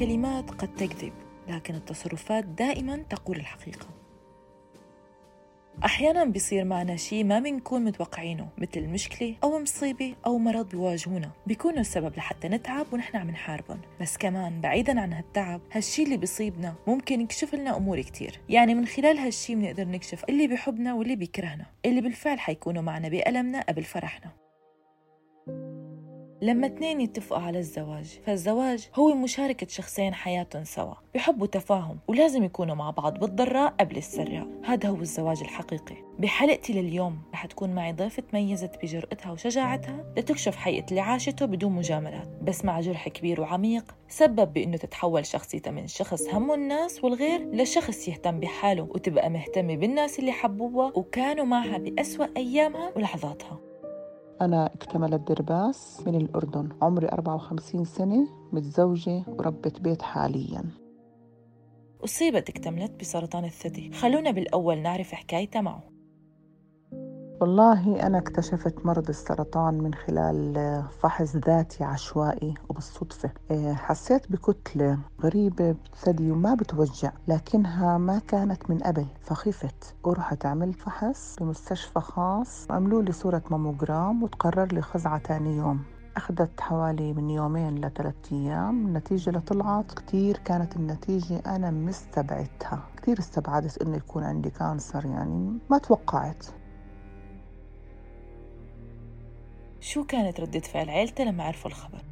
الكلمات قد تكذب لكن التصرفات دائما تقول الحقيقة. أحيانا بيصير معنا شيء ما بنكون متوقعينه مثل مشكلة أو مصيبة أو مرض بيواجهونا. بيكونوا السبب لحتى نتعب ونحن عم نحاربهم بس كمان بعيدا عن هالتعب هالشي اللي بيصيبنا ممكن يكشف لنا أمور كتير. يعني من خلال هالشي بنقدر نكشف اللي بيحبنا واللي بيكرهنا. اللي بالفعل حيكونوا معنا بألمنا قبل فرحنا. لما اثنين يتفقوا على الزواج فالزواج هو مشاركة شخصين حياتهم سوا. بحبوا تفاهم ولازم يكونوا مع بعض بالضراء قبل السراء هذا هو الزواج الحقيقي. بحلقتي لليوم رح تكون معي ضيفة تميزت بجرأتها وشجاعتها لتكشف حقيقة اللي عاشته بدون مجاملات. بس مع جرح كبير وعميق سبب بأنه تتحول شخصيتها من شخص همه الناس والغير لشخص يهتم بحاله وتبقى مهتمة بالناس اللي حبوها وكانوا معها بأسوأ أيامها ولحظاتها. أنا اكتملت درباس من الأردن. عمري 54 سنة متزوجة وربة بيت حالياً. أصيبت اكتملت بسرطان الثدي. خلونا بالأول نعرف حكايتها معه. والله أنا اكتشفت مرض السرطان من خلال فحص ذاتي عشوائي وبالصدفة. إيه، حسيت بكتلة غريبة بثدي وما بتوجع لكنها ما كانت من قبل. فخفت ورحت عملت فحص بمستشفى خاص. عملوا لي صورة ماموجرام وتقرر لي خزعة تاني يوم. أخذت حوالي من يومين لثلاث أيام. النتيجة اللي طلعت كتير كانت النتيجة أنا مستبعدتها. كتير استبعدت إنه يكون عندي كانسر يعني ما توقعت. شو كانت ردة فعل عيلته لما عرفوا الخبر؟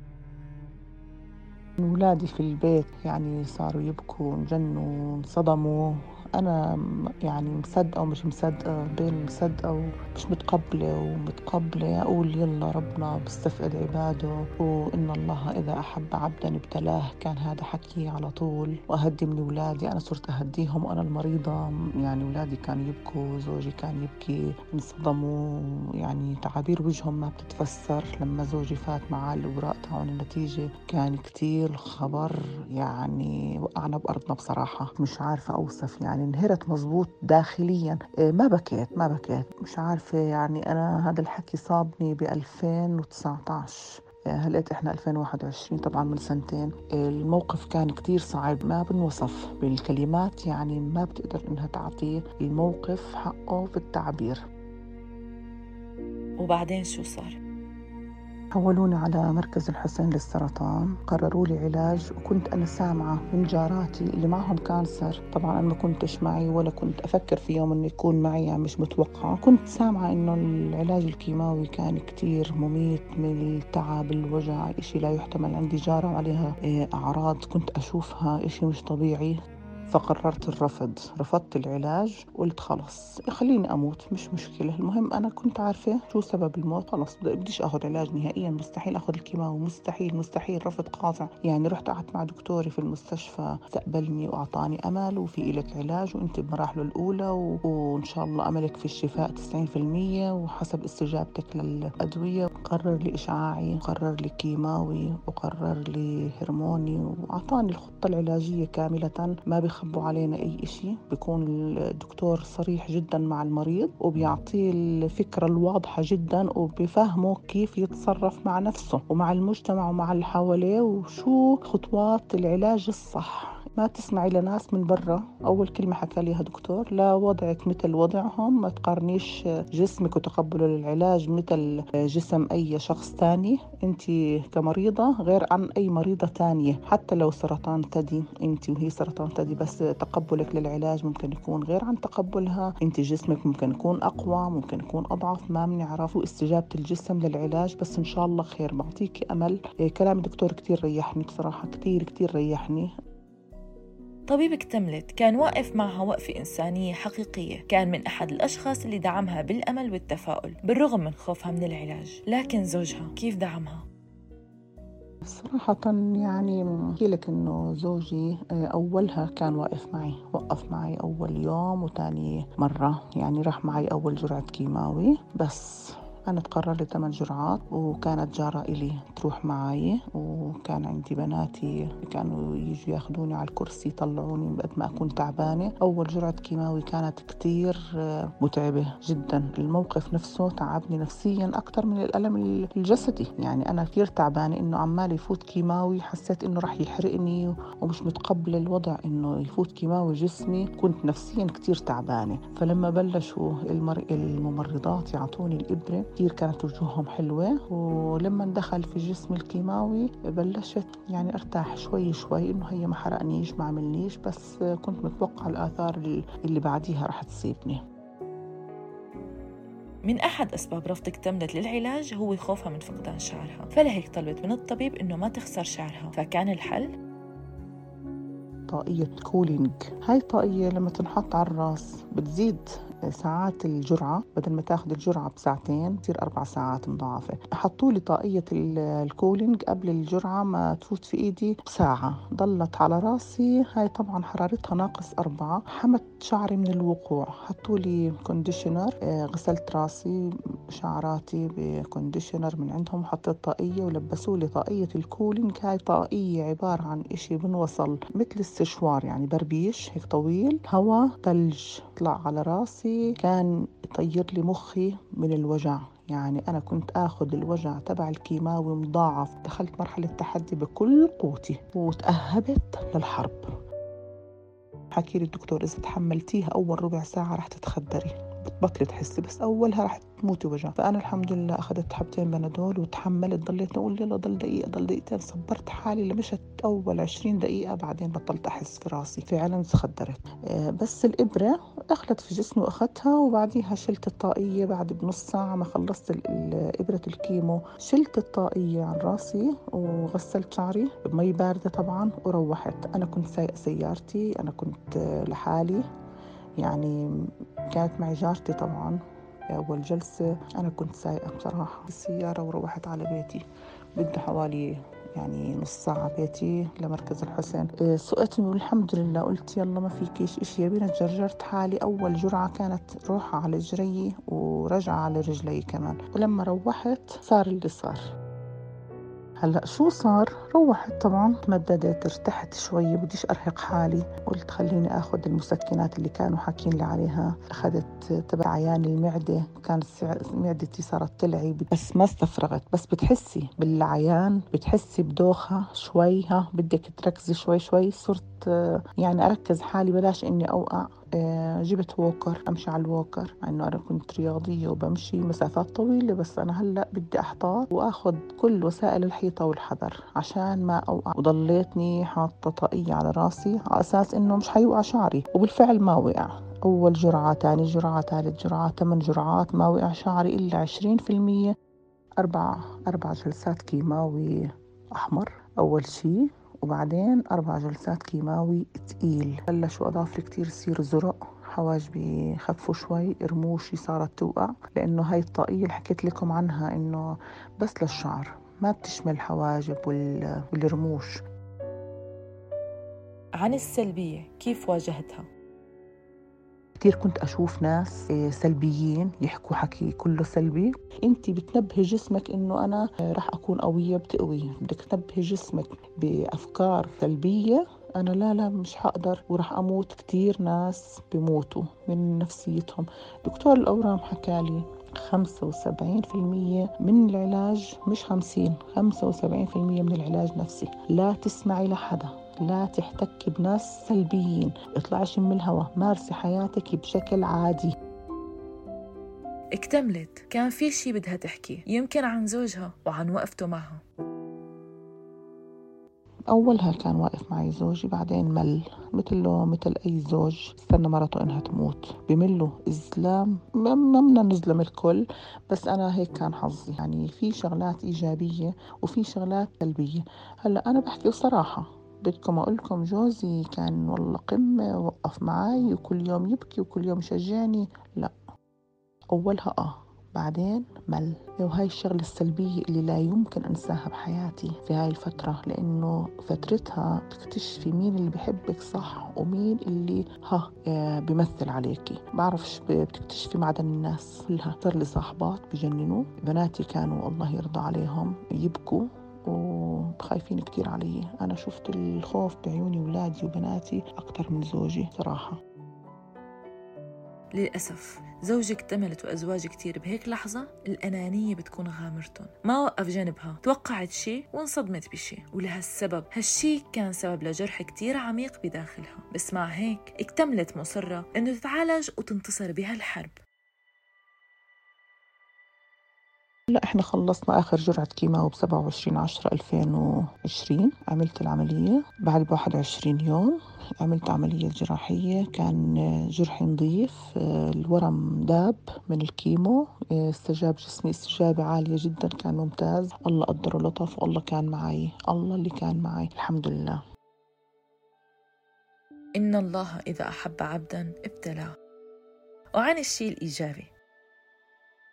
أولادي في البيت يعني صاروا يبكوا انجنوا انصدموا أنا يعني مصدقة ومش مصدقة بين مصدقة ومش متقبلة ومتقبلة أقول يلا ربنا بيستفقد عباده وإن الله إذا أحب عبدا ابتلاه كان هذا حكي على طول. وأهدي من أولادي أنا صرت أهديهم وأنا المريضة يعني أولادي كانوا يبكوا زوجي كان يبكي انصدموا. يعني تعابير وجههم ما بتتفسر. لما زوجي فات معاه الأوراق تاعون النتيجة كان كتير خبر يعني وقعنا بأرضنا بصراحة. مش عارفة أوصف يعني يعني انهرت مزبوط داخليا. إيه، ما بكيت ما بكيت. مش عارفة يعني أنا هذا الحكي صابني ب 2019 هلقيت إحنا 2021 طبعا من سنتين. الموقف كان كتير صعب ما بنوصف بالكلمات يعني ما بتقدر إنها تعطي الموقف حقه في التعبير وبعدين شو صار؟ حولوني على مركز الحسين للسرطان. قرروا لي علاج وكنت أنا سامعة من جاراتي اللي معهم كانسر. طبعا أنا ما كنتش معي ولا كنت أفكر في يوم أنه يكون معي يعني مش متوقعة. كنت سامعة أنه العلاج الكيماوي كان كتير مميت من التعب الوجع إشي لا يحتمل عندي جارة عليها إيه، أعراض. كنت أشوفها إشي مش طبيعي. فقررت الرفض رفضت العلاج قلت خلص خليني أموت مش مشكلة. المهم أنا كنت عارفة شو سبب الموت. خلص بديش أخذ علاج نهائيا مستحيل أخذ الكيماوي مستحيل مستحيل. رفض قاطع. يعني رحت قعدت مع دكتوري في المستشفى استقبلني وأعطاني أمل وفي إلك علاج وأنت بمراحله الأولى و... وإن شاء الله أملك في الشفاء 90% وحسب استجابتك للأدوية. قرر لي إشعاعي قرر لي كيماوي وقرر لي هرموني وأعطاني الخطة العلاجية كاملة. ما بخ بيخبوا علينا أي إشي بيكون الدكتور صريح جدا مع المريض وبيعطيه الفكرة الواضحة جدا وبيفهمه كيف يتصرف مع نفسه ومع المجتمع ومع اللي حواليه وشو خطوات العلاج الصح. ما تسمعي لناس من برا. أول كلمة حكى ليها دكتور لا وضعك مثل وضعهم ما تقارنيش جسمك وتقبله للعلاج مثل جسم أي شخص تاني. أنت كمريضة غير عن أي مريضة تانية حتى لو سرطان ثدي أنت وهي سرطان ثدي بس تقبلك للعلاج ممكن يكون غير عن تقبلها. أنت جسمك ممكن يكون أقوى ممكن يكون أضعف ما بنعرف استجابة الجسم للعلاج بس إن شاء الله خير. بعطيكي أمل. كلام الدكتور كتير ريحني بصراحة كتير كتير ريحني. طبيب اكتملت كان واقف معها وقفة إنسانية حقيقية كان من أحد الأشخاص اللي دعمها بالأمل والتفاؤل بالرغم من خوفها من العلاج لكن زوجها كيف دعمها؟ صراحة يعني أحكي لك إنه زوجي آه، أولها كان واقف معي وقف معي أول يوم وتاني مرة يعني راح معي أول جرعة كيماوي بس أنا تقرر لي ثمان جرعات وكانت جارة إلي تروح معي وكان عندي بناتي كانوا يجوا ياخذوني على الكرسي يطلعوني قد ما أكون تعبانة. أول جرعة كيماوي كانت كتير آه، متعبة جدا. الموقف نفسه تعبني نفسيا أكثر من الألم الجسدي. يعني أنا كثير تعبانة إنه عمال يفوت كيماوي حسيت إنه راح يحرقني ومش متقبلة الوضع إنه يفوت كيماوي جسمي. كنت نفسيا كثير تعبانة. فلما بلشوا. الممرضات يعطوني الإبرة كثير كانت وجوههم حلوة ولما دخل في جسمي الكيماوي بلشت يعني أرتاح شوي شوي إنه هي ما حرقنيش ما عملنيش بس كنت متوقع الآثار اللي بعديها رح تصيبني من أحد أسباب رفض تمدت للعلاج هو خوفها من فقدان شعرها فلهيك طلبت من الطبيب إنه ما تخسر شعرها فكان الحل؟ طاقية cooling هاي الطاقية لما تنحط على الراس بتزيد ساعات الجرعة بدل ما تاخذ الجرعة بساعتين تصير أربع ساعات مضاعفة. حطوا لي طاقية ال cooling قبل الجرعة ما تفوت في إيدي بساعة. ضلت على راسي هاي طبعا حرارتها ناقص أربعة. حمت شعري من الوقوع. حطوا لي conditioner آه، غسلت راسي شعراتي ب conditioner من عندهم. حطيت طاقية ولبسوا لي طاقية ال cooling هاي طاقية عبارة عن إشي بنوصل مثل السشوار يعني بربيش هيك طويل هواء ثلج طلع على راسي كان يطير لي مخي من الوجع. يعني أنا كنت آخذ الوجع تبع الكيماوي مضاعف. دخلت مرحلة تحدي بكل قوتي وتأهبت للحرب. حكي لي الدكتور إذا تحملتيها أول ربع ساعة رح تتخدري. بتبطلي تحسي بس أولها رح تموتي وجع فأنا الحمد لله أخذت حبتين بنادول وتحملت ضليت أقول يلا ضل دقيقة ضل دقيقتين. صبرت حالي لمشت أول 20 دقيقة بعدين بطلت أحس في راسي. فعلا تخدرت. آه، بس الإبرة دخلت في جسمي وأخذتها وبعديها شلت الطاقية بعد بنص ساعة ما خلصت إبرة الكيمو. شلت الطاقية عن راسي وغسلت شعري بمي باردة طبعا وروحت. أنا كنت سايقه سيارتي أنا كنت لحالي. يعني كانت معي جارتي طبعا أول جلسة. أنا كنت سايقة بصراحة بالسيارة وروحت على بيتي. بدي حوالي يعني نص ساعة بيتي لمركز الحسين. إيه، سقتني والحمد لله. قلت يلا ما فيكيش إشي يا جرجرت حالي. أول جرعة كانت روحة على جري ورجعة على رجلي كمان. ولما روحت صار اللي صار. هلأ شو صار؟ روحت طبعا تمددت ارتحت شوي بديش أرهق حالي. قلت خليني آخذ المسكنات اللي كانوا حاكين لي عليها. أخذت تبع عيان المعدة كانت معدتي صارت تلعي بس ما استفرغت. بس بتحسي بالعيان بتحسي بدوخة شوي ها بدك تركزي شوي شوي. صرت يعني أركز حالي بلاش إني أوقع. آه، جبت ووكر أمشي على الووكر مع إنه أنا كنت رياضية وبمشي مسافات طويلة بس أنا هلأ بدي احتاط وأخذ كل وسائل الحيطة والحذر عشان ما أوقع. وضليتني حاطة طاقية على راسي على أساس إنه مش حيوقع شعري. وبالفعل ما وقع. أول جرعة ثاني جرعة ثالث جرعة ثمان جرعات ما وقع شعري إلا عشرين في المية. أربع أربع جلسات كيماوي أحمر. أول شي وبعدين أربع جلسات كيماوي تقيل بلشوا أظافري كتير تصير زرق حواجبي خفوا شوي رموشي صارت توقع لأنه هاي الطاقية اللي حكيت لكم عنها إنه بس للشعر ما بتشمل الحواجب والرموش عن السلبية كيف واجهتها؟ كثير كنت أشوف ناس آه، سلبيين يحكوا حكي كله سلبي. أنت بتنبهي جسمك إنه أنا رح أكون قوية بتقوي. بدك تنبهي جسمك بأفكار سلبية. أنا لا لا مش حقدر ورح أموت كثير ناس بموتوا من نفسيتهم. دكتور الأورام حكالي 75% من العلاج مش 50 75% من العلاج نفسي. لا تسمعي لحدا. لا تحتكي بناس سلبيين. اطلعي شم الهواء مارسي حياتك بشكل عادي. اكتملت. كان في شي بدها تحكي. يمكن عن زوجها وعن وقفته معها. أولها كان واقف معي زوجي بعدين مل. مثله مثل أي زوج. استنى مرته إنها تموت. بملوا إزلام. ما بدنا نظلم الكل بس أنا هيك كان حظي. يعني في شغلات إيجابية وفي شغلات سلبية. هلأ أنا بحكي صراحة بدكم أقول لكم جوزي كان والله قمة وقف معي وكل يوم يبكي وكل يوم يشجعني لا أولها آه بعدين مل وهاي الشغلة السلبية اللي لا يمكن أنساها بحياتي في هاي الفترة لأنه فترتها تكتشفي مين اللي بحبك صح ومين اللي ها آه، بمثل عليكي. بعرفش بتكتشفي معدن الناس كلها. صار لي صاحبات بجننوا بناتي كانوا الله يرضى عليهم يبكوا. وخايفين كتير علي. أنا شفت الخوف بعيوني ولادي وبناتي أكتر من زوجي صراحة. للأسف زوجك اكتملت وأزواج كتير بهيك لحظة الأنانية بتكون غامرتهم. ما وقف جنبها توقعت شيء وانصدمت بشيء ولهالسبب هالشي كان سبب لجرح كتير عميق بداخلها. بس مع هيك اكتملت مصرة إنه تتعالج وتنتصر بهالحرب. لا إحنا خلصنا آخر جرعة كيماو ب 27 10 2020 عملت العملية بعد ب 21 يوم. عملت عملية جراحية. كان جرحي نظيف. الورم داب من الكيمو. استجاب جسمي استجابة عالية جدا كان ممتاز. الله قدر ولطف. والله كان معي. الله اللي كان معي. الحمد لله. إن الله إذا أحب عبدا ابتلاه. وعن الشيء الإيجابي.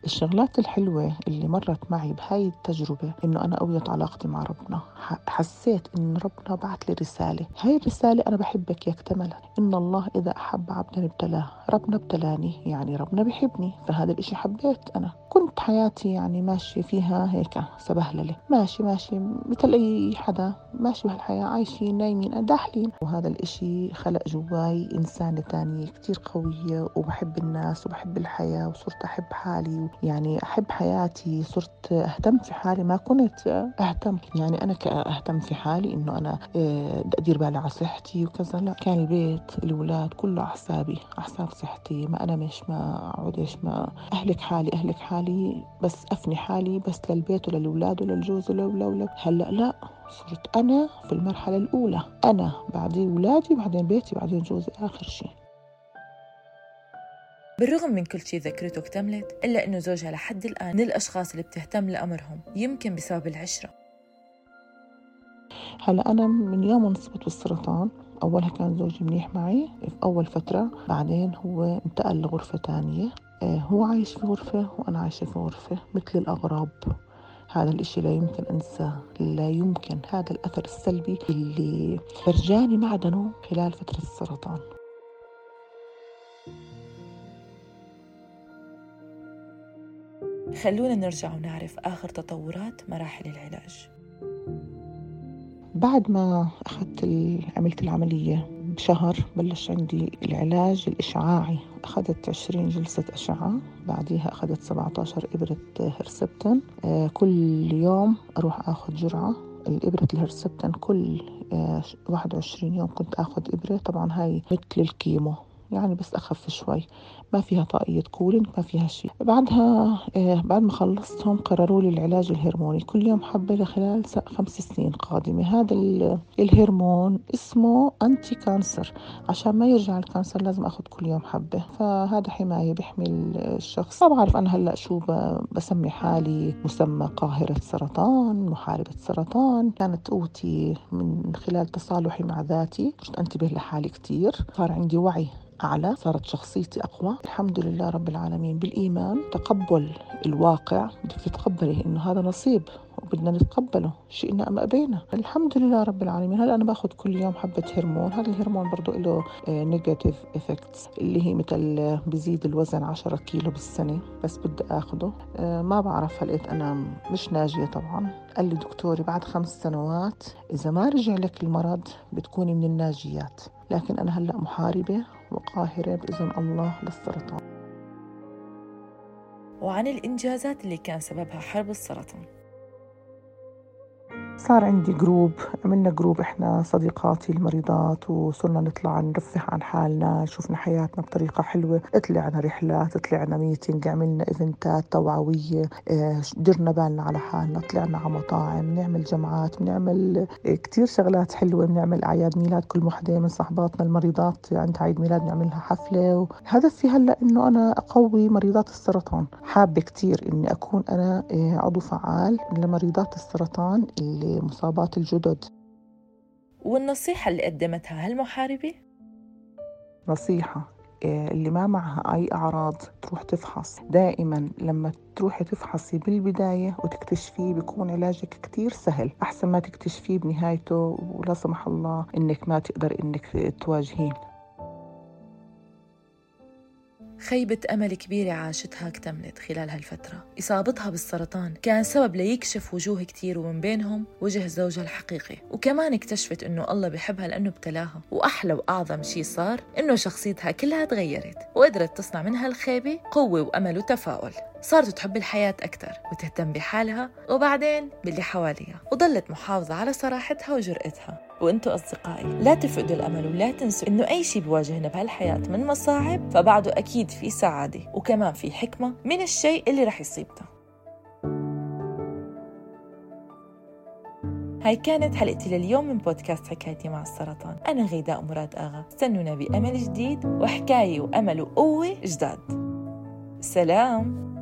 الشغلات الحلوة اللي مرت معي بهاي التجربة إنه أنا قويت علاقتي مع ربنا. حسيت إن ربنا بعت لي رسالة. هاي الرسالة أنا بحبك يا اكتملت إن الله إذا أحب عبدا ابتلاه. ربنا ابتلاني يعني ربنا بحبني فهذا الإشي حبيت أنا. كنت حياتي يعني ماشية فيها هيك سبهللة. ماشي ماشي. مثل أي حدا. ماشي بهالحياة. عايشين نايمين داحلين. وهذا الإشي خلق جواي إنسانة تانية كتير قوية. وبحب الناس وبحب الحياة وصرت أحب حالي. يعني أحب حياتي صرت أهتم في حالي ما كنت أهتم. يعني أنا كأهتم في حالي إنه أنا آه، أدير بالي على صحتي وكذا. لا كان البيت الأولاد كله على حسابي على حساب صحتي. ما أنا مش ما إيش ما أهلك حالي أهلك حالي بس أفني حالي بس للبيت وللأولاد وللجوز ولو لو هلأ لا صرت أنا في المرحلة الأولى. أنا بعدين أولادي بعدين بيتي بعدين جوزي آخر شيء. بالرغم من كل شيء ذكرته اكتملت إلا أنه زوجها لحد الآن من الأشخاص اللي بتهتم لأمرهم يمكن بسبب العشرة. هلأ أنا من يوم انصبت بالسرطان أولها كان زوجي منيح معي في أول فترة بعدين هو انتقل لغرفة تانية. آه، هو عايش في غرفة وأنا عايشة في غرفة مثل الأغراب. هذا الإشي لا يمكن أنساه لا يمكن هذا الأثر السلبي اللي فرجاني معدنه خلال فترة السرطان. خلونا نرجع ونعرف آخر تطورات مراحل العلاج. بعد ما أخذت عملت العملية بشهر بلش عندي العلاج الإشعاعي. أخذت 20 جلسة أشعة بعديها أخذت 17 إبرة هرسبتن. آه، كل يوم أروح أخذ جرعة. الإبرة الهرسبتن كل 21 آه، يوم كنت أخذ إبرة. طبعا هاي مثل ال chemo يعني بس أخف شوي. ما فيها طاقية cooling ما فيها شيء. بعدها آه بعد ما خلصتهم قرروا لي العلاج الهرموني. كل يوم حبة لخلال خمس سنين قادمة. هذا الهرمون اسمه anti-cancer عشان ما يرجع ال cancer لازم أخذ كل يوم حبة. فهذا حماية بيحمي الشخص. ما بعرف أنا هلأ شو بسمي حالي مسمى قاهرة سرطان محاربة سرطان. كانت قوتي من خلال تصالحي مع ذاتي. كنت أنتبه لحالي كتير. صار عندي وعي أعلى. صارت شخصيتي أقوى. الحمد لله رب العالمين. بالإيمان تقبل الواقع بدك تتقبلي إنه هذا نصيب وبدنا نتقبله شئنا أم أبينا. الحمد لله رب العالمين. هلا أنا باخذ كل يوم حبة هرمون. هذا الهرمون برضو له negative effects اللي هي مثل بزيد الوزن 10 كيلو بالسنة بس بدي أخذه آه، ما بعرف هل أنا مش ناجية طبعا. قال لي دكتوري بعد خمس سنوات إذا ما رجع لك المرض بتكوني من الناجيات. لكن أنا هلأ محاربة وقاهرة بإذن الله للسرطان. وعن الإنجازات اللي كان سببها حرب السرطان. صار عندي group عملنا group إحنا صديقاتي المريضات وصرنا نطلع نرفه عن حالنا شفنا حياتنا بطريقة حلوة. طلعنا رحلات طلعنا meeting عملنا event ات توعوية آه، درنا بالنا على حالنا طلعنا على مطاعم نعمل جمعات بنعمل كتير شغلات حلوة بنعمل أعياد ميلاد كل وحدة من صحباتنا المريضات عندها عيد ميلاد نعملها حفلة. وهدفي هلأ إنه أنا أقوي مريضات السرطان. حابة كتير إني أكون أنا آه، عضو فعال لمريضات السرطان اللي مصابات الجدد. والنصيحة اللي قدمتها هالمحاربة؟ نصيحة آه، اللي ما معها أي أعراض تروح تفحص. دائما لما تروحي تفحصي بالبداية وتكتشفيه بيكون علاجك كتير سهل. أحسن ما تكتشفيه بنهايته ولا سمح الله إنك ما تقدر إنك تواجهيه. خيبة أمل كبيرة عاشتها اكتملت خلال هالفترة. إصابتها بالسرطان كان سبب ليكشف وجوه كتير ومن بينهم وجه زوجها الحقيقي. وكمان اكتشفت إنه الله بحبها لأنه ابتلاها. وأحلى وأعظم شي صار إنه شخصيتها كلها تغيرت وقدرت تصنع منها الخيبة قوة وأمل وتفاؤل. صارت تحب الحياة أكثر وتهتم بحالها وبعدين باللي حواليها وضلت محافظة على صراحتها وجرأتها. وأنتو أصدقائي لا تفقدوا الأمل ولا تنسوا إنه أي شيء بواجهنا بهالحياة من مصاعب فبعده أكيد في سعادة وكمان في حكمة من الشيء اللي رح يصيبنا. هاي كانت حلقتي لليوم من بودكاست حكايتي مع السرطان. أنا غيداء مراد آغا. استنونا بأمل جديد وحكاية وأمل وقوة جداد. سلام!